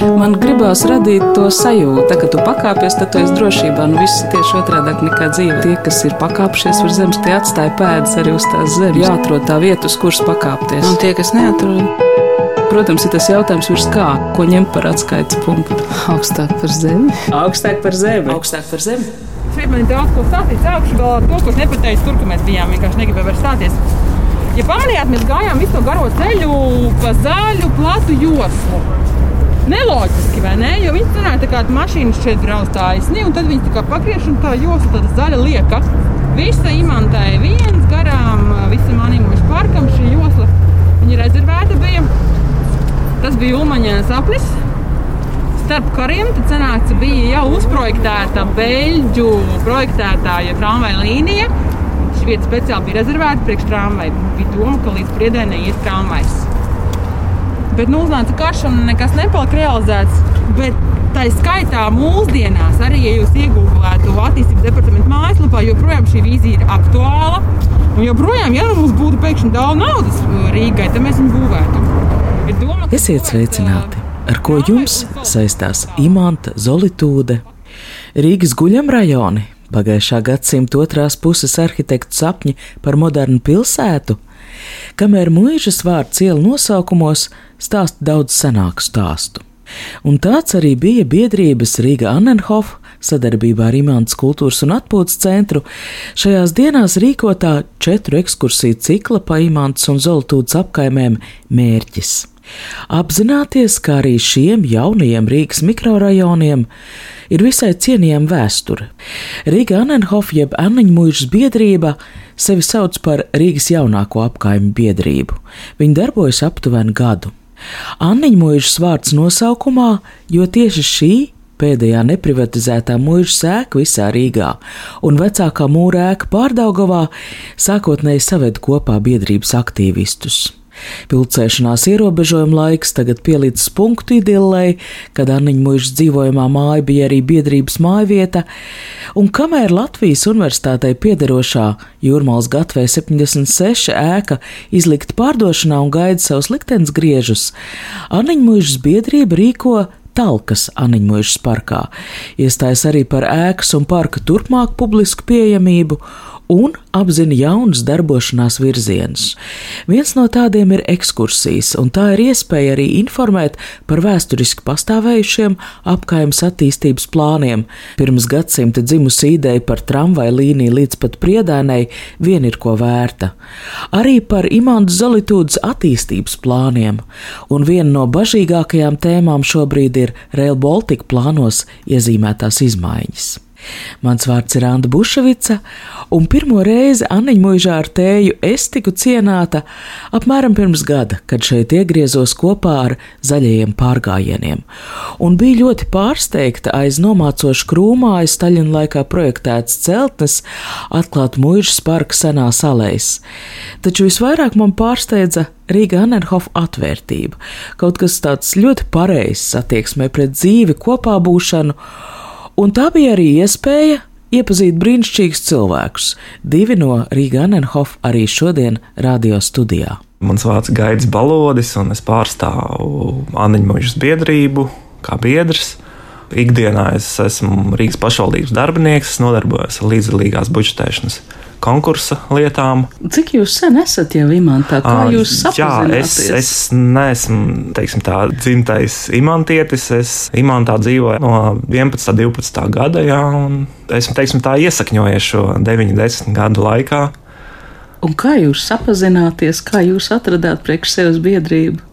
Man gribās radīt to sajūtu, ka tu pakāpies, tad tu esi drošībā. Nu, viss ir tieši otrādi nekā dzīve. Tie, kas ir pakāpšies uz zemes, tie atstāja pēdas arī uz tās zemes. Jāatrod tā vieta, uz kuras pakāpties. Un tie, kas neatrod, Protams, ir tas jautājums, virs kā, ko ņemt par atskaites punktu. augstāk par zemi. Augstāk par zemi. Augstāk par zemi. Šeit man ir daudz ko stāstīt. Sākšu galā ar to, ko es nepateicu tur, kur mēs bijām. Vienkārši negribēju vairs stāties. Ja pamanījāt, mēs gājām visu to garo ceļu pa zaļu, platu joslu. Neloģiski, vai ne? Jo viņi turēja tā kā mašīnas šeit brauc taisni, un tad viņi tā kā pagriež un tā josla tāda zaļa lieka. Visa imantai viens garām, visam animušu parkam šī josla. Viņa rezervēta bija. Tas bija Umaņa sapnis. Starp kariem tad sanāca, bija jau uzprojektēta beļģu projektētāja tramvaja līnija. Šī vieta speciāli bija rezervēta priekš tramvaja. Bija doma, ka līdz priedēnē ies tramvajs. Bet nu, uznāca karš un nekas nepalika realizēts. Bet tā skaitā mūsdienās, arī ja jūs iegūlētu attīstības departamentu mājaslapā, joprojām šī vīzija ir aktuāla. Un joprojām, ja mums būtu pēkšņi daudz naudas Rīgai, tad mēs viņu būvētu. Doma, Esiet sveicināti! Ar ko jums saistās imanta, solitūde, Rīgas guļamrajoni, pagājušā gadsimta otrās puses arhitektu sapņi par modernu pilsētu, kamēr mūžas vārds ielu nosaukumos stāsta daudz senāku stāstu. Un tāds arī bija biedrības Rīga Annenhof sadarbībā ar Imants kultūras un atpūtas centru šajās dienās rīkotā četru ekskursiju cikla pa Imants un Zoltūdas apkaimēm mērķis. Apzināties, ka arī šiem jaunajiem Rīgas mikrorajoniem ir visai cienījama vēsture. Rīga Annenhof jeb Anniņmuižas biedrība sevi sauc par Rīgas jaunāko apkaimju biedrību. Viņi darbojas aptuveni gadu. Anniņmuižas vārds nosaukumā, jo tieši šī pēdējā neprivatizētā mūža sēka visā Rīgā, un vecākā mūra ēka Pārdaugavā sākotnēji saved kopā biedrības aktīvistus. Pilcēšanās ierobežojuma laiks tagad pielicis punktu idillei, kad Anniņa mūža dzīvojamā māja bija arī biedrības mājvieta, un kamēr Latvijas universitātei piederošā Jūrmāls Gatvē 76 ēka izlikt pārdošanā un gaida savus liktenes griežus, Anniņa mūžas biedrība rīko Talkas Aniņmuižas parkā. Iestājas arī par ēkas un parka turpmāku publisku pieejamību un apzina jaunus darbošanās virzienus. Viens no tādiem ir ekskursijas, un tā ir iespēja arī informēt par vēsturiski pastāvējušiem apkaimes attīstības plāniem. Pirms gadsimta dzimusi ideja par tramvaju līniju līdz pat priedēnai vien ir ko vērta. Arī par imantu zolitūdas attīstības plāniem, un viena no bažīgākajām tēmām šobrīd ir Rail Baltica plānos iezīmētās izmaiņas. Mans vārds ir Anna Buševica, un pirmo reizi Aniņmuižā ar tēju es tiku cienāta apmēram pirms gada, kad šeit iegriezos kopā ar zaļajiem pārgājieniem, un biju ļoti pārsteigta aiz nomācošu krūmāju Staļina laikā projektētas celtnes atklāt muižas parka senā salējas. Taču visvairāk man pārsteidza Rīga Anerhofa atvērtība, kaut kas tāds ļoti pareizs attieksmē pret dzīvi, kopā būšanu, un tā bija arī iespēja iepazīt brīnišķīgus cilvēkus. Divi no Rīga Anenhof arī šodien radio studijā. Mans vārds ir Gaidis Balodis, un es pārstāvu Aniņmuļas biedrību kā biedrs. Ikdienā es esmu Rīgas pašvaldības darbinieks, es nodarbojos ar līdzdalīgās budžetēšanas konkursa lietām. Cik jūs sen esat jau imantā? Kā jūs Jā, sapazināties? es, es neesmu teiksim, tā dzimtais imantietis. Es imantā dzīvoju no 11. un 12. gada, jā, un esmu teiksim, tā iesakņojies šo 90 gadu laikā. Un kā jūs sapazināties, kā jūs atradāt priekš sevis biedrību?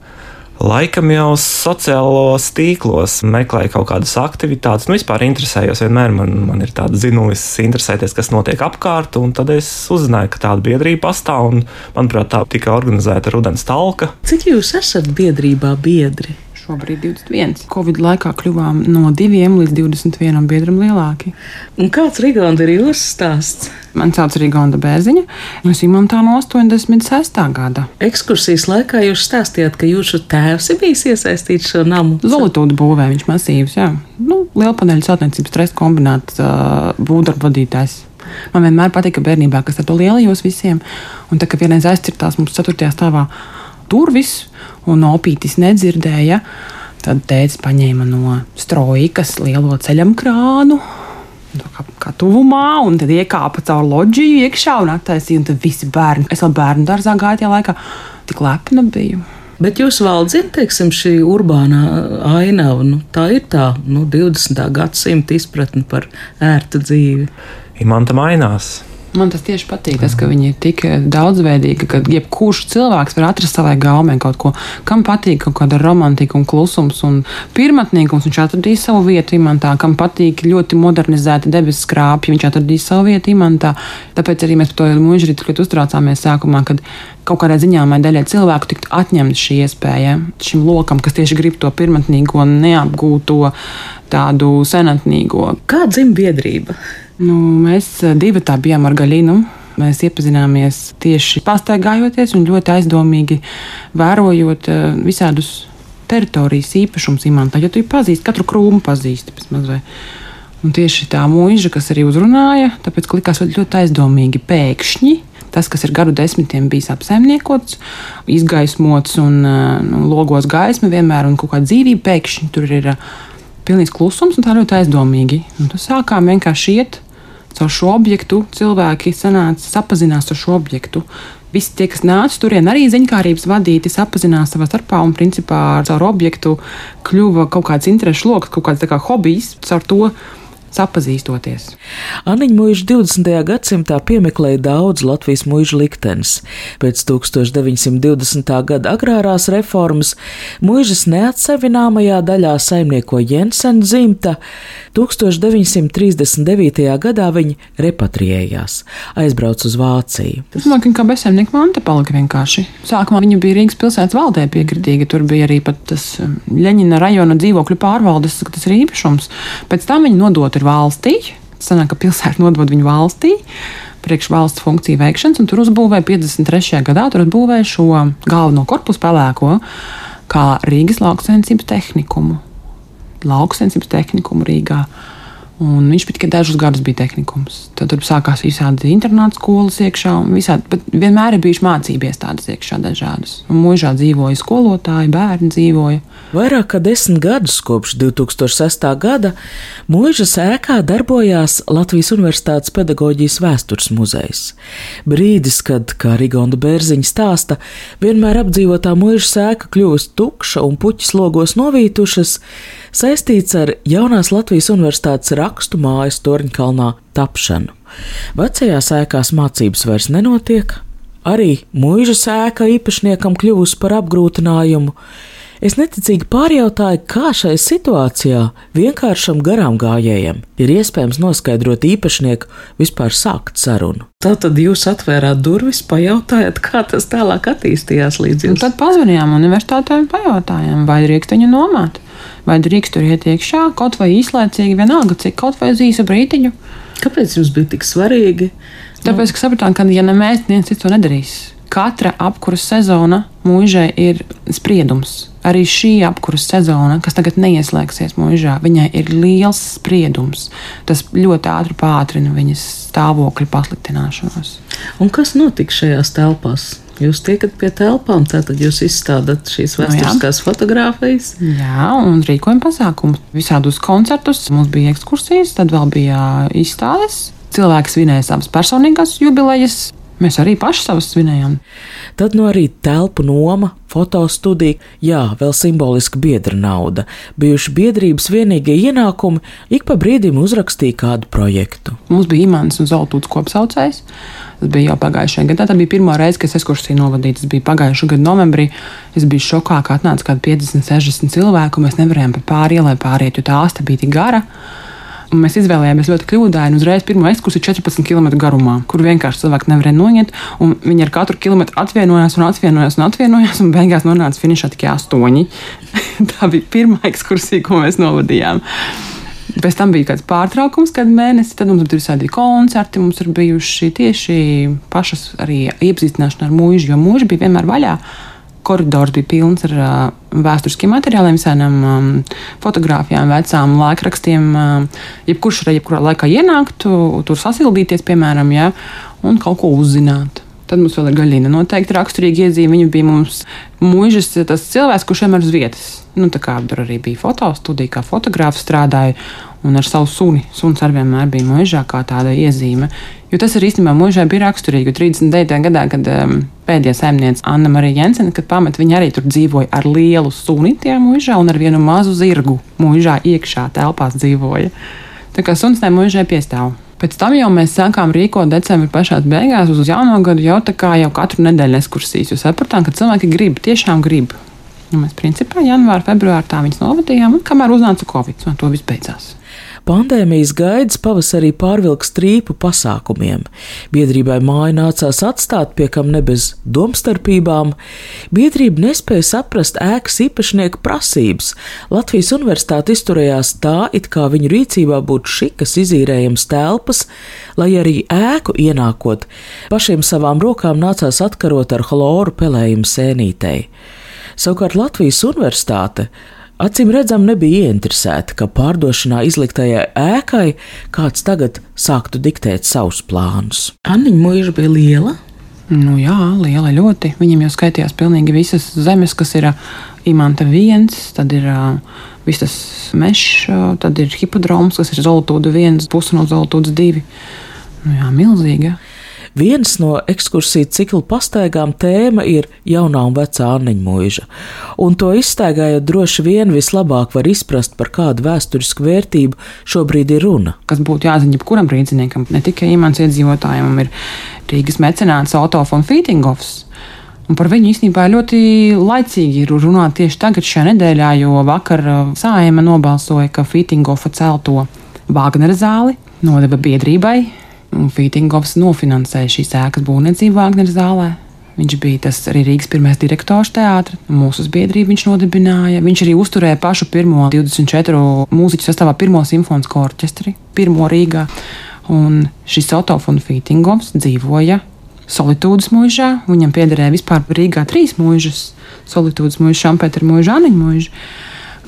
Laikam jau sociālos tīklos meklēju kaut kādas aktivitātes. Nu, vispār interesējos. Vienmēr man, man ir tāds zinulis, interesēties, kas notiek apkārt. Tad es uzzināju, ka tāda biedrība pastāv. Un, manuprāt, tā tika organizēta Rudens talka. Cik jūs esat biedrībā biedri? Šobrīd 21. Covid laikā kļuvām no 2 līdz 21 biedram lielāki. Un kāds Rigonda ir jūsu stāsts? Mani sauc Rigonda Bērziņa, un es imantā no 86. gada. Ekskursijas laikā jūs stāstījāt, ka jūsu tēvs ir bijis iesaistīts šo namu. Zolotūda būvē viņš masīvs, jā. Nu, lielpaneļu celtniecības stresa kombināts uh, būvdarbu vadītājs. Man vienmēr patika bērnībā, kas ar to lielajos visiem. Un tā kā vienreiz aizcirtās mums 4. stāvā durvis un opītis nedzirdēja. Tad tēvs paņēma no strojkas lielo ceļam krānu. Kā, kā tuvumā, un tad iekāpa caur loģiju iekšā un attaisīja. Un tad visi bērni, es vēl bērnu dārzā gāju tajā laikā, tik lepna biju. Bet jūs valdziet, teiksim, šī urbānā ainava, nu, tā ir tā nu, 20. gadsimta izpratne par ērtu dzīvi. Imanta mainās. Man tas tieši patīk, tas, ka viņi ir tik daudzveidīgi, ka jebkurš cilvēks var atrast savai gaumē kaut ko, kam patīk kaut kāda romantika un klusums un pirmatnīgums. Viņš atradīs savu vietu imantā, kam patīk ļoti modernizēta debesu skrāpja, viņš atradīs savu vietu imantā. Tāpēc arī mēs par to mūžīgi ļoti uztraucāmies sākumā, kad kaut kādā ziņā vai daļai cilvēku tiktu atņemta šī iespēja šim lokam, kas tieši grib to pirmatnīgo, neapgūto, tādu senatnīgo. Kā dzimta biedrība? Nu, mēs eh, divi tā bijām ar Gaļinu. Mēs iepazināmies tieši pastaigājoties un ļoti aizdomīgi vērojot eh, visādus teritorijas īpašumus imantā. Jo tu pazīsti, katru krūmu pazīsti pēc mazliet. Un tieši tā mūža, kas arī uzrunāja, tāpēc likās ļoti aizdomīgi pēkšņi. Tas, kas ir gadu desmitiem bijis apsaimniekots, izgaismots un nu, logos gaisma vienmēr un kaut kāda dzīvība, pēkšņi tur ir pilnīgs klusums un tā ļoti aizdomīgi. Un tad sākām vienkārši iet caur šo objektu cilvēki sanāca, sapazinās ar šo objektu. Visi tie, kas nāca turien, arī ziņkārības vadīti, sapazinās savā starpā un principā caur objektu kļuva kaut kāds interešu lokus, kaut kāds kā hobijs caur to sapazīstoties. Aniņa mūža 20. gadsimtā piemeklēja daudz Latvijas mūža liktenes. Pēc 1920. gada agrārās reformas mūžas neatsevināmajā daļā saimnieko Jensen dzimta. 1939. gadā viņi repatriējās, aizbrauca uz Vāciju. Es domāju, ka kā bezsaimnieka manta palika vienkārši. Sākumā viņa bija Rīgas pilsētas valdē piekritīga, tur bija arī pat tas um, Ļeņina rajona dzīvokļu pārvaldes, tas ir īpašums. Pēc tam viņa nodota ir valstī. Sanāk, ka pilsēta nodod viņu valstī priekš valsts funkciju veikšanas, un tur uzbūvēja 53. gadā tur uzbūvēja šo galveno korpusu pelēko kā Rīgas lauksainicības tehnikumu. Lauksainicības tehnikumu Rīgā. Un viņš tikai dažus gadus bija tehnikums. Tad tur sākās visādi internāta skolas iekšā, un visādi, bet vienmēr ir bijušas mācību iestādes iekšā dažādas. Mūžā dzīvoja skolotāji, bērni dzīvoja. Vairāk kā desmit gadus kopš 2006. gada mūžas ēkā darbojās Latvijas Universitātes pedagoģijas vēstures muzejs. Brīdis, kad, kā Rigonda Bērziņa stāsta, vienmēr apdzīvotā mūžas ēka kļuvusi tukša un puķis logos novītušas, saistīts ar jaunās Latvijas Universitātes rakstu mājas Torņkalnā tapšanu. Vecajās ēkās mācības vairs nenotiek, arī mūža sēka īpašniekam kļuvusi par apgrūtinājumu. Es neticīgi pārjautāju, kā šai situācijā vienkāršam garām gājējam ir iespējams noskaidrot īpašnieku vispār sākt sarunu. Tā tad jūs atvērāt durvis, pajautājāt, kā tas tālāk attīstījās līdz jums. Un tad pazvanījām universitātē un pajautājām, vai drīkst viņu nomāt vai drīkst tur iet iekšā, kaut vai īslaicīgi, vienalga, cik kaut vai uz īsu brītiņu. Kāpēc jums bija tik svarīgi? Tāpēc, ka sapratām, ka ja ne mēs, neviens cits to nedarīs. Katra apkuras sezona mūžai ir spriedums. Arī šī apkuras sezona, kas tagad neieslēgsies mūžā, viņai ir liels spriedums. Tas ļoti ātri pātrina viņas stāvokļa pasliktināšanos. Un kas notika šajās telpās? Jūs tiekat pie telpām, tātad jūs izstādāt šīs nu vēsturiskās no, fotogrāfijas. Jā, un rīkojam pasākumus. Visādus koncertus, mums bija ekskursijas, tad vēl bija izstādes. Cilvēki svinēja savas personīgās jubilejas, Mēs arī paši savus svinējām. Tad no arī telpu noma, fotostudija, jā, vēl simboliski biedra nauda. Bijuši biedrības vienīgie ienākumi, ik pa brīdim uzrakstīja kādu projektu. Mums bija imants un zeltūts kopsaucējs. Tas bija jau pagājušajā gadā. Tā bija pirmā reize, kad es ekskursiju novadīju. Tas bija pagājušā gada novembrī. Es biju šokā, ka atnāca kaut kādi 50, 60 cilvēku, un mēs nevarējām pa pāri ielai pāriet, jo tā asta bija tik gara. Un mēs izvēlējāmies ļoti kļūdainu uzreiz pirmo ekskursiju 14 km garumā, kur vienkārši cilvēki nevarēja noiet. Viņi ar katru kilometru atvienojās un atvienojās un atvienojās, un beigās nonāca finišā tikai astoņi. Tā bija pirmā ekskursija, ko mēs novadījām. Pēc tam bija kāds pārtraukums, kad mēnesi, tad mums bija visādi koncerti, mums ir bijuši tieši pašas arī iepazīstināšana ar mūžu, jo mūža bija vienmēr vaļā koridors bija pilns ar uh, vēsturiskiem materiāliem, senām um, fotografijām, vecām laikrakstiem. Uh, jebkurš varēja jebkurā laikā ienākt, tur sasildīties, piemēram, ja, un kaut ko uzzināt. Tad mums vēl ir gaļina. Noteikti raksturīgi iezīme. Viņa bija mums mūžas cilvēks, kurš vienmēr uz vietas. Nu, tā kā tur arī bija fotostudija, kā fotogrāfs strādāja. Un ar savu suni. Suns arī vienmēr bija mūžā kā tāda iezīme. Jo tas arī īstenībā mūžā bija raksturīgi. 39. gadā, kad um, pēdējā saimniece Anna Marija Jensena, kad pamet, viņa arī tur dzīvoja ar lielu suni tajā mūžā un ar vienu mazu zirgu mūžā iekšā telpās dzīvoja. Tā kā suns tajā mūžā piestāv. Pēc tam jau mēs sākām rīkot decembrī pašā beigās uz jauno gadu jau tā kā jau katru nedēļu ekskursijas. Jo sapratām, ka cilvēki grib, tiešām grib. Un mēs principā janvārā, februārā tā viņas novadījām, un kamēr uznāca Covid, un to viss beidzās. Pandēmijas gaidas pavasarī pārvilka strīpu pasākumiem. Biedrībai māju nācās atstāt, pie kam ne bez domstarpībām. Biedrība nespēja saprast ēkas īpašnieku prasības. Latvijas universitāte izturējās tā, it kā viņu rīcībā būtu šikas izīrējams telpas, lai arī ēku ienākot, pašiem savām rokām nācās atkarot ar chloru pelējumu sēnītei. Savukārt Latvijas universitāte Acīm redzam, nebija ieinteresēta, ka pārdošanā izliktajai ēkai kāds tagad sāktu diktēt savus plānus. Anniņa mūža bija liela. Nu, jā, liela ļoti. Viņam jau skaitījās pilnīgi visas zemes, kas ir imanta viens, tad ir viss tas mežs, tad ir hipodroms, kas ir zolotūda viens, pusi no zolotūdas divi. Nu, jā, milzīga. Viens no ekskursiju cikla pastaigām tēma ir jaunā un vecā Anniņa mūža, un to izstaigājot droši vien vislabāk var izprast, par kādu vēsturisku vērtību šobrīd ir runa. Kas būtu jāzina jebkuram rīzniekam, ne tikai imants iedzīvotājiem, ir Rīgas mecenāts Otto von Fītingovs. Un par viņu īstenībā ļoti laicīgi ir runāt tieši tagad, šajā nedēļā, jo vakar uh, Sājuma nobalsoja, ka Fītingofa celto Vāgnera zāli nodeva biedrībai Fītingovs nofinansēja šīs ēkas būvniecību Vāgneru zālē. Viņš bija tas arī Rīgas pirmais direktors teātris, mūsu biedrību viņš nodibināja. Viņš arī uzturēja pašu pirmo 24 mūziķu sastāvā pirmo simfonisko orķestri, pirmo Rīgā. Un šis autofons Fītingovs dzīvoja Solitūdas mūžā. Viņam piederēja vispār Rīgā trīs mūžas - Solitūdas mūža, Šampēta mūža, Aniņa mūža.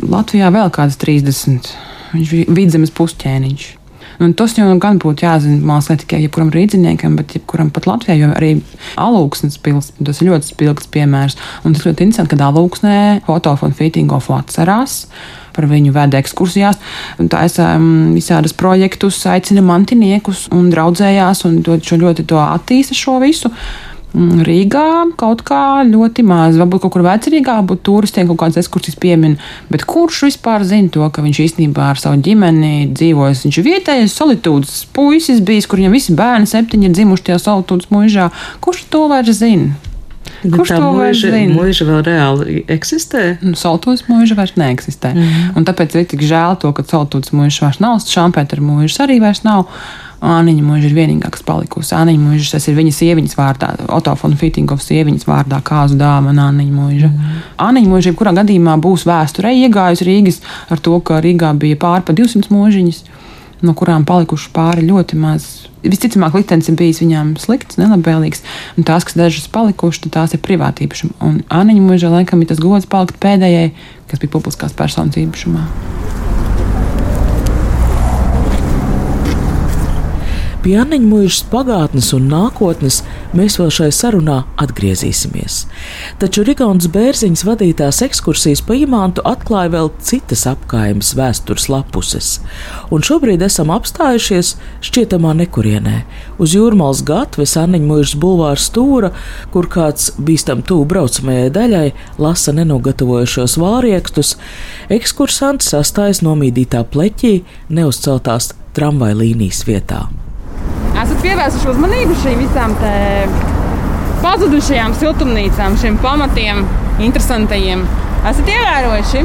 Latvijā vēl kādas 30. Viņš bija vidzemes pusķēniņš. Un tas jau gan būtu jāzina mākslā tikai jebkuram rīzniekam, bet jebkuram pat Latvijā, jo arī alūksnes pils, tas ir ļoti spilgts piemērs. Un tas ļoti interesanti, ka alūksnē fotofonu Fittingofu atcerās par viņu veda ekskursijās, taisa um, visādus projektus, aicina mantiniekus un draudzējās un to, ļoti to attīsta šo visu. Mm, Rīgā kaut kā ļoti maz. Varbūt kaut kur vecrīgā būtu turistiem kaut kādas ekskursijas piemin, bet kurš vispār zina to, ka viņš īstenībā ar savu ģimeni dzīvojas? Viņš ir vietējais solitūdas puisis bijis, kur viņam visi bērni septiņi ir dzimuši tajā solitūdas mūžā. Kurš to vairs zina? Kurš to vairs zina? Mūža vēl reāli eksistē? Nu, solitūdas mūža vairs neeksistē. Mm -hmm. Un tāpēc ir tik žēl to, ka solitūdas mūža vairs nav, šampēta mūža arī vairs nav. Āniņa mūža ir vienīgā, kas palikusi. Āniņa mūža tas ir viņas sieviņas vārdā, Otofona Fittingovs sieviņas vārdā, kāzu dāma un Āniņa mūža. Mm. Āniņa mūža jebkurā gadījumā būs vēsturē iegājusi Rīgas ar to, ka Rīgā bija pāri pa 200 mūžiņas, no kurām palikuši pāri ļoti maz. Visticamāk, liktenis ir bijis viņām slikts, nelabvēlīgs, un tās, kas dažas palikušas, tās ir privāti īpašumi. Un Āniņa mūžā laikam ir tas gods palikt pēdējai, kas bija publiskās personas īpašumā. Pie Anniņa mūžas pagātnes un nākotnes mēs vēl šai sarunā atgriezīsimies. Taču Rigauns Bērziņš vadītās ekskursijas pa imantu atklāja vēl citas apkaimes vēstures lapuses, un šobrīd esam apstājušies šķietamā nekurienē, uz jūrmālas gatves Anniņa mūžas bulvāra stūra, kur kāds bīstam tū braucamajai daļai lasa nenogatavojušos vāriekstus, ekskursants sastājas nomīdītā pleķī neuzceltās tramvai līnijas vietā esat pievērsuši uzmanību šīm visām pazudušajām siltumnīcām, šiem pamatiem, interesantajiem. Esat ievērojuši?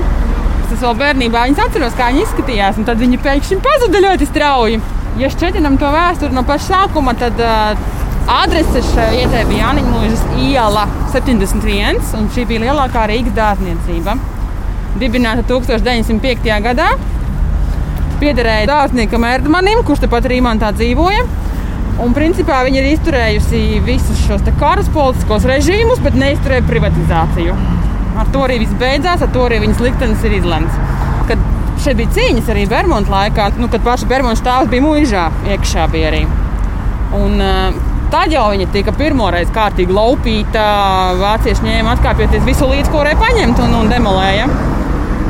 Es vēl bērnībā viņas atceros, kā viņi izskatījās, un tad viņi pēkšņi pazuda ļoti strauji. Ja šķietinām to vēsturi no paša sākuma, tad uh, adrese šai vietai bija Jānis Mūžas iela 71, un šī bija lielākā Rīgas dārzniecība. Dibināta 1905. gadā. Piederēja dārzniekam Erdmanim, kurš tepat Rīmantā dzīvoja. Un principā viņi ir izturējusi visus šos karus, politiskos režīmus, bet neizturēja privatizāciju. Ar to arī viss beidzās, ar to arī viņas liktenis ir izlemts. Kad šeit bija cīņas arī Bermuda laikā, nu, kad paša Bermuda stāvs bija mūžā, iekšā bija arī. Un, tad jau viņa tika pirmoreiz kārtīgi laupīta. Vācieši ņēma atkāpjoties visu līdz, ko varēja paņemt un, un demolēja.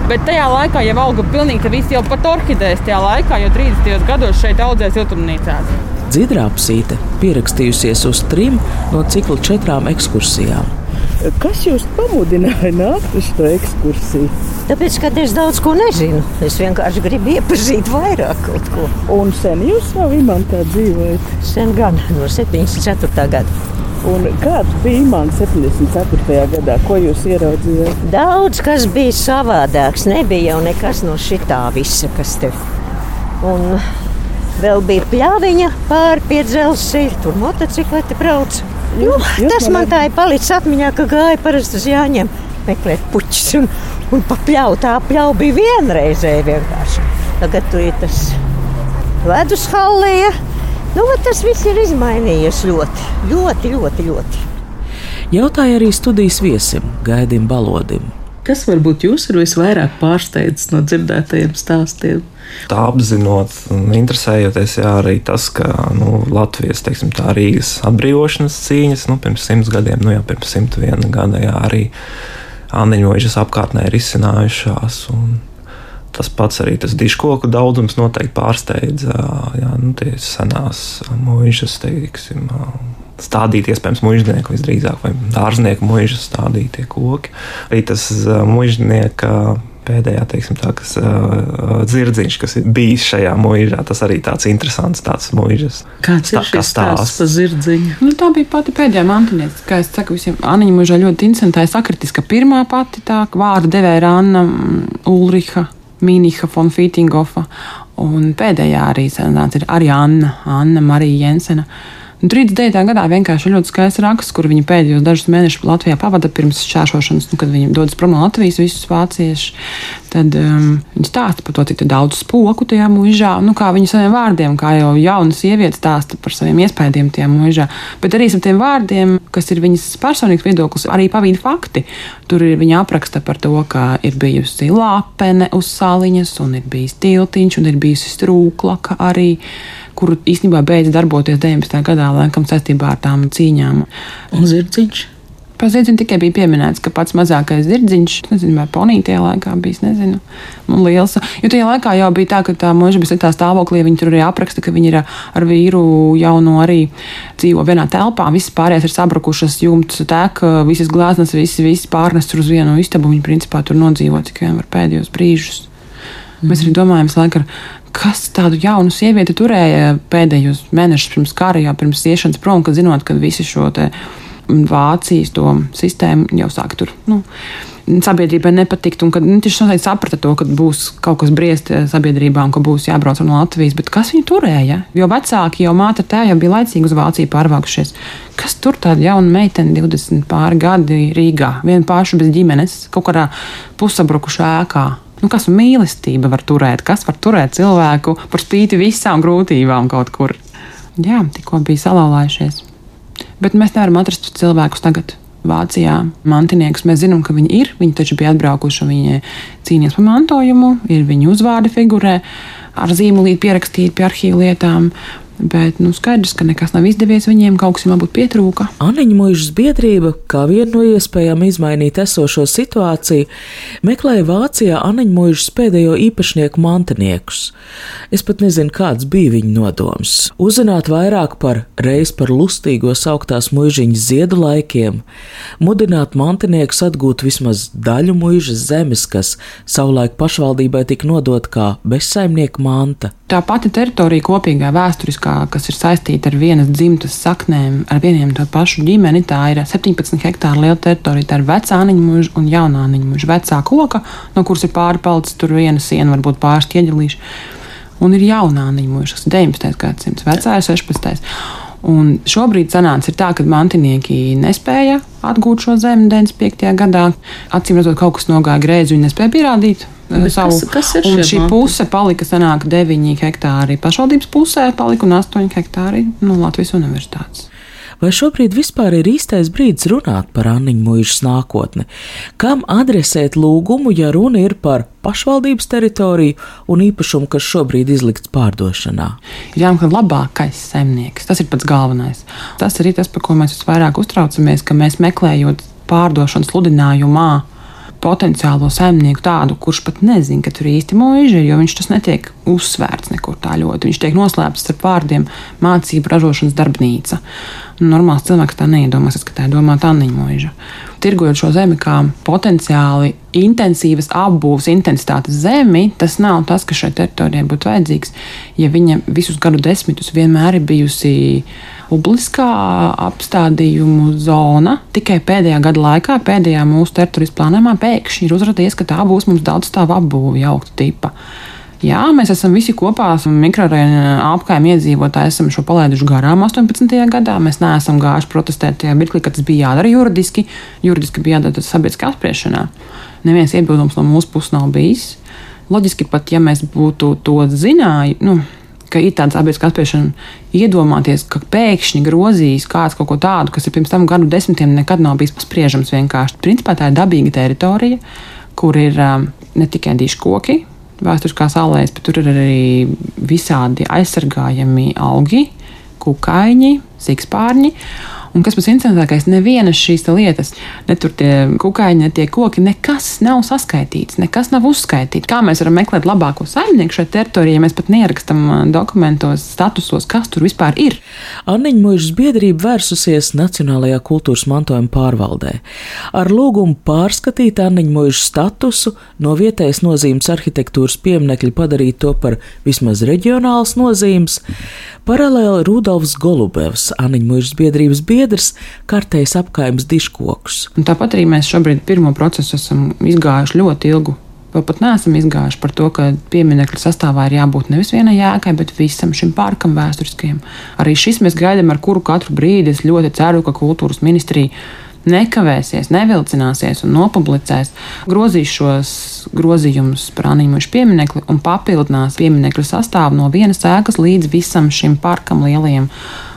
Bet tajā laikā jau auga pilnīgi viss jau pat orhidēs. Tajā laikā jau 30. gados šeit audzēja siltumnīcās. Dzidrapsīte pierakstījusies uz trim no cikla četrām ekskursijām. Kas jūs pamudināja nākt uz šo ekskursiju? Tāpēc, ka es daudz ko nezinu. Es vienkārši gribu iepazīt vairāk kaut ko. Un sen jūs savu imantā dzīvojat? Sen gan no 74. gada. Un kāds bija imants 74. gadā? Ko jūs ieraudzījāt? Daudz kas bija savādāks. Nebija jau nekas no šitā visa, kas te. Un vēl bija pļāviņa pāri pie dzelzceļa, tur motocikleti brauca. Nu, tas man tā ir palicis atmiņā, ka gāja parasti uz Jāņiem meklēt puķus. Un, un pa pļauju tā pļauja bija vienreizēja vienkārši. Tagad tur ir tas ledus hallija. Nu, tas viss ir izmainījies ļoti, ļoti, ļoti. ļoti. Jautāja arī studijas viesim, Gaidim Balodim. Kas varbūt jūs ir visvairāk pārsteidzis no dzirdētajiem stāstiem? Tā apzinot un interesējoties, jā, arī tas, ka nu, Latvijas teiksim, Rīgas atbrīvošanas cīņas nu, pirms simts gadiem, nu jau pirms simt viena gada, jā, arī Aniņoģis apkārtnē ir izcinājušās. Tas pats arī tas diškoku daudzums noteikti pārsteidza. Jā, nu, tie senās mūžas, teiksim, stādīt, iespējams, mužnieku visdrīzāk, vai dārznieku mūža stādītie koki. Arī tas mužnieka pēdējā, teiksim, tā, kas uh, dzirdziņš, kas ir bijis šajā mūžā, tas arī tāds interesants tāds mūžas. Kāds ir šis stāsts par zirdziņu? Nu, tā bija pati pēdējā mantinieca, kā es saku visiem, Aniņa mūžā ļoti interesantā, es sakritis, ka pirmā pati tā vārda devēja Anna Ulriha. Mīniha von Fītingofa, un pēdējā arī sanāca arī Anna, Anna Marija Jensena. Uh, Un 39. gadā vienkārši ļoti skaists raksts, kur viņi pēdējos dažus mēnešus Latvijā pavada pirms šķēršošanas, nu, kad viņi dodas prom no Latvijas, visus vāciešus. Tad um, viņi stāsta par to, cik daudz spoku tajā mūžā, nu, kā viņi saviem vārdiem, kā jau jauna sieviete stāsta par saviem iespējām tajā mūžā. Bet arī ar tiem vārdiem, kas ir viņas personīgs viedoklis, arī pavīdi fakti. Tur ir viņa apraksta par to, ka ir bijusi lāpene uz sāliņas, un ir bijis tiltiņš, un ir bijusi strūklaka arī kuru īstenībā beidz darboties 19. gadā, laikam saistībā ar tām cīņām. Un zirdziņš? Par zirdziņu tikai bija pieminēts, ka pats mazākais zirdziņš, nezinu, vai ponija tajā laikā bija, nezinu, un liels. Jo tajā laikā jau bija tā, ka tā mūža bija sliktā stāvoklī, viņi tur arī apraksta, ka viņi ir ar vīru jauno arī dzīvo vienā telpā, visas pārējās ir sabrukušas, jumts tek, visas glāznas, visas, visas pārnestas uz vienu istabu, viņi principā tur nodzīvo tikai var pēdējos brīžus. Mm. Mēs arī domājam, laikam, kas tādu jaunu sievieti turēja pēdējos mēnešus pirms kara, jau pirms iešanas prom, kad zinot, ka visi šo Vācijas sistēmu jau sāk tur. Nu, Sabiedrībai nepatikt, un kad nu, tieši noteikti saprata to, ka būs kaut kas briest eh, sabiedrībā un ka būs jābrauc no Latvijas. Bet kas viņu turēja? Jo vecāki, jau māte tēva jau bija laicīgi uz Vāciju pārvākušies. Kas tur tāda jauna meitene, 20 pāri gadi Rīgā, viena paša bez ģimenes, kaut kādā pusabrukušā ēkā? Nu, kas mīlestība var turēt? Kas var turēt cilvēku par spīti visām grūtībām kaut kur? Jā, tikko bija salauzājušies. Bet mēs nevaram atrast cilvēkus tagad. Vācijā mantiniekus mēs zinām, ka viņi ir. Viņi taču bija atbraukuši un viņi cīnījās par mantojumu, ir viņu uzvārdi figurē, ar zīmolīti pierakstīti pie arhīvu lietām. Bet nu, skaidrs, ka nekas nav izdevies. Viņiem kaut kas varbūt pietrūka. Aniņa mūžas biedrība, kā viena no iespējām izmainīt esošo situāciju, meklēja Vācijā Aniņa mūžas pēdējo īpašnieku mantiniekus. Es pat nezinu, kāds bija viņa nodoms. Uzzināt vairāk par reiz par lustīgo sauktās mūžiņas ziedu laikiem, mudināt mantiniekus atgūt vismaz daļu mūžas zemes, kas savulaik pašvaldībai tika nodot kā bezsaimnieka manta. Tā pati teritorija kopīgā vēsturiskā kā, kas ir saistīta ar vienas dzimtas saknēm, ar vieniem to pašu ģimeni. Tā ir 17 hektāru liela teritorija. Tā ir vecā aniņa mūža un jaunā aniņa mūža. Vecā koka, no kuras ir pāri palicis tur viena siena, varbūt pāris ķieģelīši. Un ir jaunā aniņa mūža, kas ir 19. gadsimts, vecā ir 16. Un šobrīd sanāca tā, ka mantinieki nespēja atgūt šo zemi 95. gadā. Acīm redzot, kaut kas nogāja greizi, viņi nespēja pierādīt. Bet savu, kas, kas ir šī manti? puse palika sanāk 9 hektāri pašvaldības pusē, palika un 8 hektāri no Latvijas universitātes. Vai šobrīd vispār ir īstais brīdis runāt par Anniņu mūžas nākotni? Kam adresēt lūgumu, ja runa ir par pašvaldības teritoriju un īpašumu, kas šobrīd izlikts pārdošanā? Ir jāmeklē labākais saimnieks. Tas ir pats galvenais. Tas arī tas, par ko mēs visvairāk uztraucamies, ka mēs meklējot pārdošanas sludinājumā potenciālo saimnieku tādu, kurš pat nezina, ka tur īsti mūža ir, jo viņš tas netiek uzsvērts nekur tā ļoti. Viņš tiek noslēpts ar vārdiem mācību ražošanas darbnīca. Normāls cilvēks tā neiedomāsies, ka tā ir domāta Anniņa mūža. Tirgojot šo zemi kā potenciāli intensīvas apbūves intensitātes zemi, tas nav tas, kas šai teritorijai būtu vajadzīgs, ja viņa visus gadu desmitus vienmēr ir bijusi publiskā apstādījumu zona. Tikai pēdējā gada laikā, pēdējā mūsu teritorijas plānojumā, pēkšņi ir uzrādījies, ka tā būs mums daudz stāvu apbūve jaukta tipa. Jā, mēs esam visi kopā, mikrorajona apkaimē iedzīvotāji, esam šo palaiduši garām 18. gadā. Mēs neesam gājuši protestēt tajā mirklī, kad tas bija jādara juridiski. Juridiski bija jādara sabiedriskā apspriešanā. Neviens iebildums no mūsu puses nav bijis. Loģiski pat, ja mēs būtu to zinājuši, nu, ka ir tāda sabiedriska apspiešana, iedomāties, ka pēkšņi grozīs kāds kaut ko tādu, kas ir pirms tam gadu desmitiem nekad nav bijis paspriežams vienkārši. Principā tā ir dabīga teritorija, kur ir um, ne tikai dīši koki, vēsturiskās alējas, bet tur ir arī visādi aizsargājami augi, kukaiņi, sikspārņi. Un kas pats interesantākais, nevienas šīs lietas, ne tur tie kukaiņi, ne tie koki, nekas nav saskaitīts, nekas nav uzskaitīts. Kā mēs varam meklēt labāko saimnieku šajā teritorijā, ja mēs pat nierakstam uh, dokumentos, statusos, kas tur vispār ir? Anniņa mūžas biedrība vērsusies Nacionālajā kultūras mantojuma pārvaldē ar lūgumu pārskatīt Anniņa mūžas statusu no vietējas nozīmes arhitektūras pieminekļa padarīt to par vismaz reģionāls nozīmes. Paralēli Rudolfs Golubevs, Anniņa mūžas biedrības biedrs, kartējs apkaimes diškokus. Un tāpat arī mēs šobrīd pirmo procesu esam izgājuši ļoti ilgu. Vēl pat neesam izgājuši par to, ka pieminiektu sastāvā ir jābūt nevis vienai jēgai, bet visam šim parkam vēsturiskajam. Arī šis mēs gaidām, ar kuru katru brīdi es ļoti ceru, ka kultūras ministrija nekavēsies, nevilcināsies un nopublicēs, grozīs šos grozījumus par anīmušu pieminekli un papildinās pieminekļu sastāvu no vienas ēkas līdz visam šim parkam lielajam.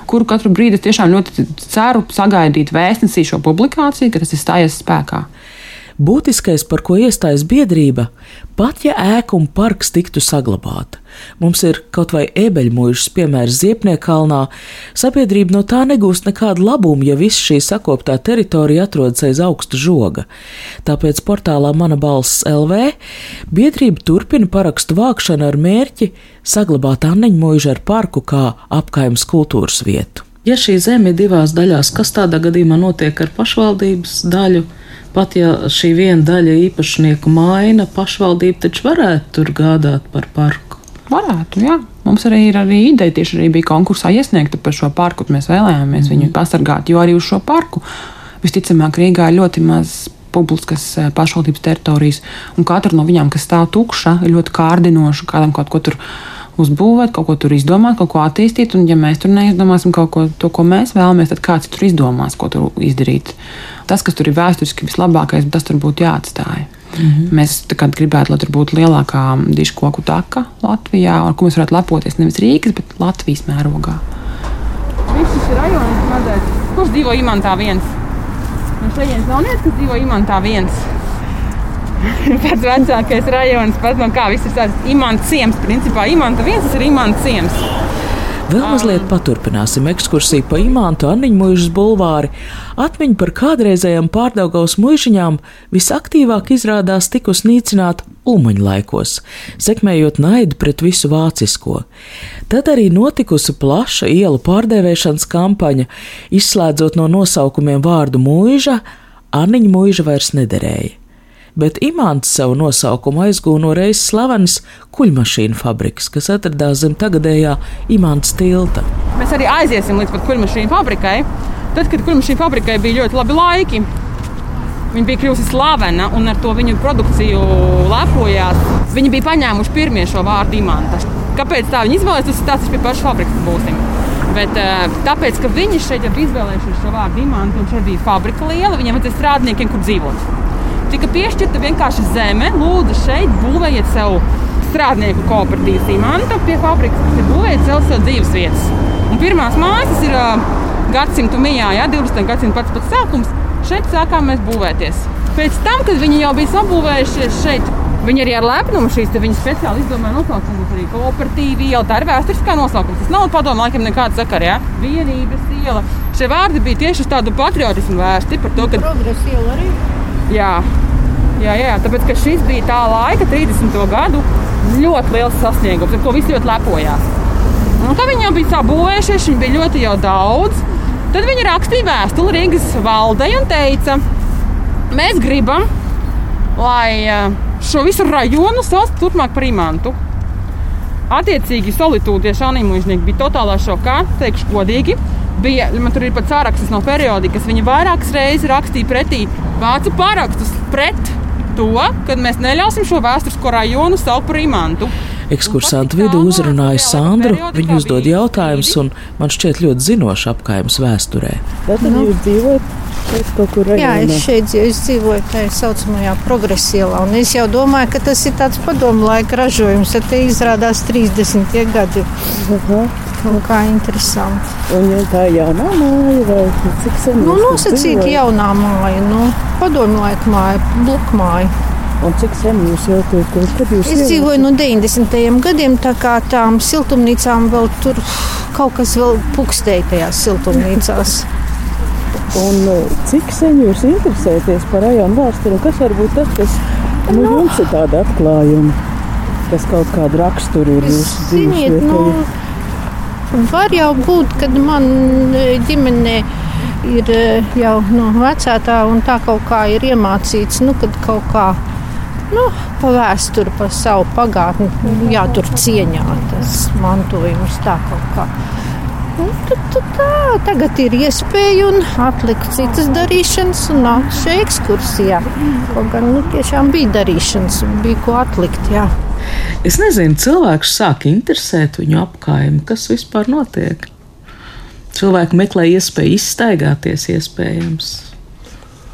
Kuru katru brīdi es tiešām ļoti ceru sagaidīt vēstnesī šo publikāciju, ka tas ir stājies spēkā. Būtiskais, par ko iestājas biedrība, pat ja ēka un parks tiktu saglabāta. Mums ir kaut vai ebeļmuļs, piemērs Ziepniekalnā, sabiedrība no tā negūst nekādu labumu, ja viss šī sakoptā teritorija atrodas aiz augsta žoga. Tāpēc portālā Mana balss LV biedrība turpina parakstu vākšanu ar mērķi saglabāt Anneņmuļu ar parku kā apkaimes kultūras vietu. Ja šī zeme ir divās daļās, kas tādā gadījumā notiek ar pašvaldības daļu? Pat ja šī viena daļa īpašnieku maina, pašvaldība taču varētu tur gādāt par parku. Varētu, jā. Mums arī ir arī ideja, tieši arī bija konkursā iesniegta par šo parku. Mēs vēlējāmies mm. viņu pasargāt, jo arī uz šo parku visticamāk Rīgā ir ļoti maz publiskas eh, pašvaldības teritorijas, un katra no viņām, kas stāv tukša, ir ļoti kārdinoša kādam kaut ko tur uzbūvēt, kaut ko tur izdomāt, kaut ko attīstīt. Un, ja mēs tur neizdomāsim kaut ko, to, ko mēs vēlamies, tad kāds tur izdomās, ko tur izdarīt. Tas, kas tur ir vēsturiski vislabākais, tas tur būtu jāatstāj. Mm -hmm. Mēs gribētu, lai tur būtu lielākā dišu koku taka Latvijā, ar ko mēs varētu lepoties nevis Rīgas, bet Latvijas mērogā. Viss ir mazais. Kurš dzīvo Imantā viens? No šejienes nav neviens, kas dzīvo Imantā viens. pats vecākais rajons, pats no kā viss ir tāds imants ciems. Principā imanta viens ir imants ciems. Vēl mazliet paturpināsim ekskursiju pa imantu Anniņmuižas bulvāri. Atmiņa par kādreizējām pārdaugaus muižiņām visaktīvāk izrādās tikus nīcināt ulmaņa laikos, sekmējot naidu pret visu vācisko. Tad arī notikusi plaša ielu pārdēvēšanas kampaņa, izslēdzot no nosaukumiem vārdu mūža, Anniņa mūža vairs nederēja bet imants savu nosaukumu aizgūna no reizes slavenas kuģmašīnu fabrikas, kas atradās zem tagadējā imants tilta. Mēs arī aiziesim līdz kuģmašīnu fabrikai. Tad, kad kuģmašīnu fabrikai bija ļoti labi laiki, Viņa bija kļuvusi slavena un ar to viņu produkciju lepojās. Viņi bija paņēmuši pirmie šo vārdu imanta. Kāpēc tā viņi izvēlējās? Tas ir tas, kas pie pašas fabrikas būsim. Bet, eh, tāpēc, ka viņi šeit jau izvēlējušies šo vārdu imantu, un šeit bija fabrika liela, viņiem vajadzēja strādniekiem, kur dzīvot tika piešķirta vienkārši zeme. Lūdzu, šeit būvējiet sev strādnieku kooperatīvas imanta pie fabrikas, kas ir būvējiet sev, sev dzīves vietas. Un pirmās mājas ir gadsimtu mijā, ja 20. gadsimta pats pats sākums, šeit sākām mēs būvēties. Pēc tam, kad viņi jau bija sabūvējušies šeit, Viņi arī ar lepnumu šīs viņa speciāli izdomāja nosaukumus. Arī kooperatīva iela, tā ir vēsturiskā nosaukums. Tas nav padomu laikam nekāda sakara. Ja? Vienības iela. Šie vārdi bija tieši uz tādu patriotismu vērsti par to, ka. Progresa iela arī. Jā. Jā, jā, tāpēc šis bija tā laika, 30. gadu, ļoti liels sasniegums, ar ko visi ļoti lepojās. Un, kad viņi jau bija sabūvējušies, viņi bija ļoti daudz. Tad viņi rakstīja vēstuli Rīgas valdei un teica, mēs gribam, lai uh, šo visu rajonu sauc turpmāk par imantu. Attiecīgi, solitūdieši animužnieki bija totālā šokā, teikšu godīgi. Bija, man tur ir pat sārakstis no periodikas, viņi vairākas reizes rakstīja pretī vācu pārakstus pret to, ka mēs neļausim šo vēsturisko rajonu saukt par imantu. Ekskursantu vidū uzrunāja Sandru. Viņa uzdod jautājumus, un man šķiet ļoti zinoša apgājums vēsturē. Tad nu. jūs dzīvojat šeit kaut kur rajonā? Jā, es šeit es dzīvoju tā saucamajā progresielā, un es jau domāju, ka tas ir tāds padomu laika ražojums, tad te izrādās 30 gadi. Aha. Un kā interesanti. Un ja tā ir jaunā māja, vai cik sen? Nu, nosacīti jaunā māja, nu, padomu laika māja, blokmāja. Un cik sen jūs jau tur esat? Es dzīvoju no 90. gadiem, tā kā tām siltumnīcām vēl tur kaut kas vēl pukstēja tajās siltumnīcās. Un eh, cik sen jūs interesēties par rajonu vēsturi? Kas varbūt tas, kas nu, no. jums ir tāda atklājuma, kas kaut kādu raksturu ir jūsu dzīves? Nu, var jau būt, kad man eh, ģimenei ir eh, jau no vecātā un tā kaut kā ir iemācīts, nu, kad kaut kā nu, pa vēsturi, pa savu pagātni, jātur cieņā tas mantojums tā kaut kā. Un tad, tad tā, tagad ir iespēja un atlikt citas darīšanas un nākt šeit ekskursijā. Kaut gan nu, tiešām bija darīšanas un bija ko atlikt. Jā. Es nezinu, cilvēks sāk interesēt viņu apkaimi, kas vispār notiek. Cilvēki meklē iespēju izstaigāties, iespējams.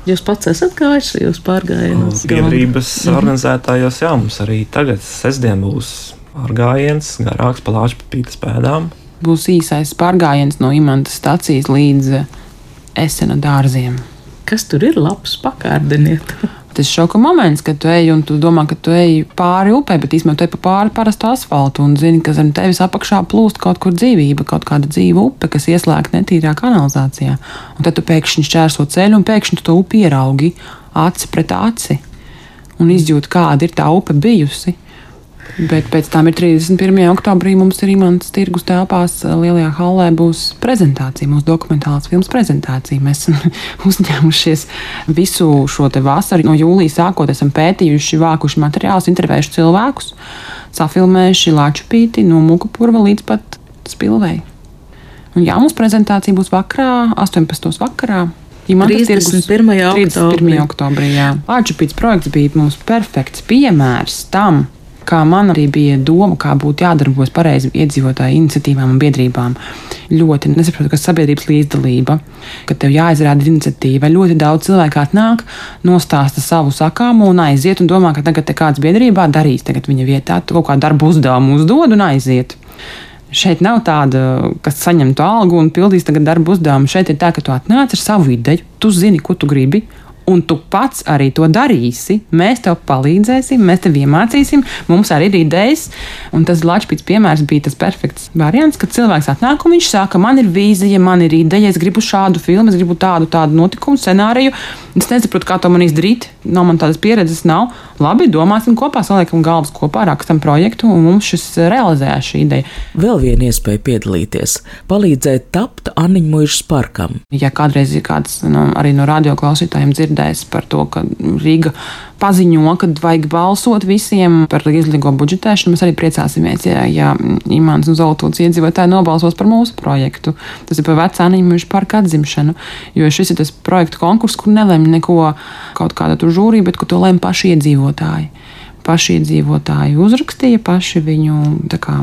Jūs pats esat gājis šajos pārgājienos? Biedrības mhm. organizētājos, jā, mums arī tagad sestdien būs pārgājiens garāks pa lāču pītas pēdām. Būs īsais pārgājiens no Imanta stācijas līdz Esena dārziem. Kas tur ir labs, pakārdiniet? tas šoka moments, kad tu ej un tu domā, ka tu ej pāri upē, bet īstenībā tu ej pa pāri parastu asfaltu un zini, ka zem tevis apakšā plūst kaut kur dzīvība, kaut kāda dzīva upe, kas ieslēgta netīrā kanalizācijā. Un tad tu pēkšņi šķērso ceļu un pēkšņi tu to upi ieraugi aci pret aci un izjūti, kāda ir tā upe bijusi. Bet pēc tam ir 31. oktobrī mums ir imants tirgus telpās lielajā hallē būs prezentācija, mūsu dokumentālās filmas prezentācija. Mēs esam uzņēmušies visu šo te vasaru, no jūlijas sākot, esam pētījuši, vākuši materiālus, intervējuši cilvēkus, safilmējuši Lačupīti no Mukupurva līdz pat Spilvei. Un jā, mums prezentācija būs vakarā, 18. vakarā. Ja 31. oktobrī. oktobrī Latvijas projekts bija mums perfekts piemērs tam, kā man arī bija doma, kā būtu jādarbojas pareizi iedzīvotāju iniciatīvām un biedrībām. Ļoti nesaprotu, kas ir sabiedrības līdzdalība, ka tev jāizrāda iniciatīva. Ļoti daudz cilvēku atnāk, nostāsta savu sakāmu un aiziet un domā, ka tagad kāds biedrībā darīs viņa vietā, kaut kādu darbu uzdevumu uzdod un aiziet. Šeit nav tāda, kas saņemtu algu un pildīs darbu uzdevumu. Šeit ir tā, ka tu atnāc ar savu ideju, tu zini, ko tu gribi, un tu pats arī to darīsi, mēs tev palīdzēsim, mēs tev iemācīsim, mums arī ir idejas. Un tas Latvijas piemērs bija tas perfekts variants, kad cilvēks atnāk un viņš saka, man ir vīzija, man ir ideja, es gribu šādu filmu, es gribu tādu, tādu notikumu, scenāriju. Es nesaprotu, kā to man izdarīt, nav man tādas pieredzes, nav. Labi, domāsim kopā, saliekam galvas kopā, rakstam projektu, un mums šis realizējās šī ideja. Vēl viena iespēja piedalīties, palīdzēt tapt Aniņmuižas parkam. Ja kādreiz ir kāds nu, arī no radioklausītājiem dzird, dzirdējis par to, ka Rīga paziņo, ka vajag balsot visiem par līdzlīgo budžetēšanu. Mēs arī priecāsimies, ja, ja Imants un Zolotūds iedzīvotāji nobalsos par mūsu projektu. Tas ir par vecāniņu mūžu parku atzimšanu, jo šis ir tas projektu konkurss, kur nelemj neko kaut kāda tur žūrī, bet to lemj paši iedzīvotāji. Paši iedzīvotāji uzrakstīja, paši viņu tā kā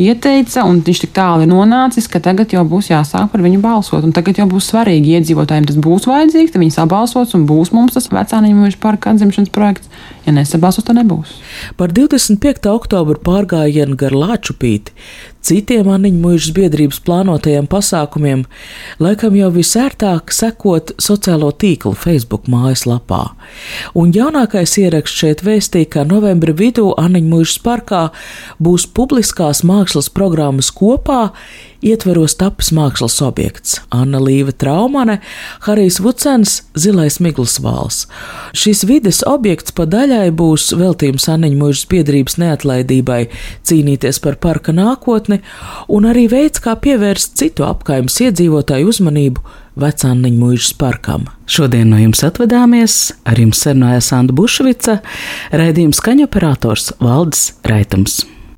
ieteica, un viņš tik tālu ir nonācis, ka tagad jau būs jāsāk par viņu balsot. Tagad jau būs svarīgi iedzīvotājiem, tas būs vajadzīgs, tad viņi sabalsos un būs mums tas vecāniņu mūža parka atzimšanas projekts. Ja nesabalsos, tad nebūs. Par 25. oktobru pārgājienu gar Lāčupīti citiem Aniņu mūžas biedrības plānotajiem pasākumiem, laikam jau visērtāk sekot sociālo tīklu Facebook mājaslapā. Un jaunākais ieraksts šeit vēstīja, ka novembra vidū Aniņu mūžas parkā būs publiskās mākslas programmas kopā, ietveros tapis mākslas objekts - Anna Līva Traumane, Harijs Vucens, Zilais Migls vāls. Šis vides objekts pa daļai būs veltījums Aniņu mūžas biedrības neatlaidībai cīnīties par parka nākotni, un arī veids, kā pievērst citu apkaimes iedzīvotāju uzmanību vecāniņu mūžas parkam. Šodien no jums atvadāmies, ar jums sarunājās Sanda Bušvica, raidījums skaņoperators Valdis Raitums.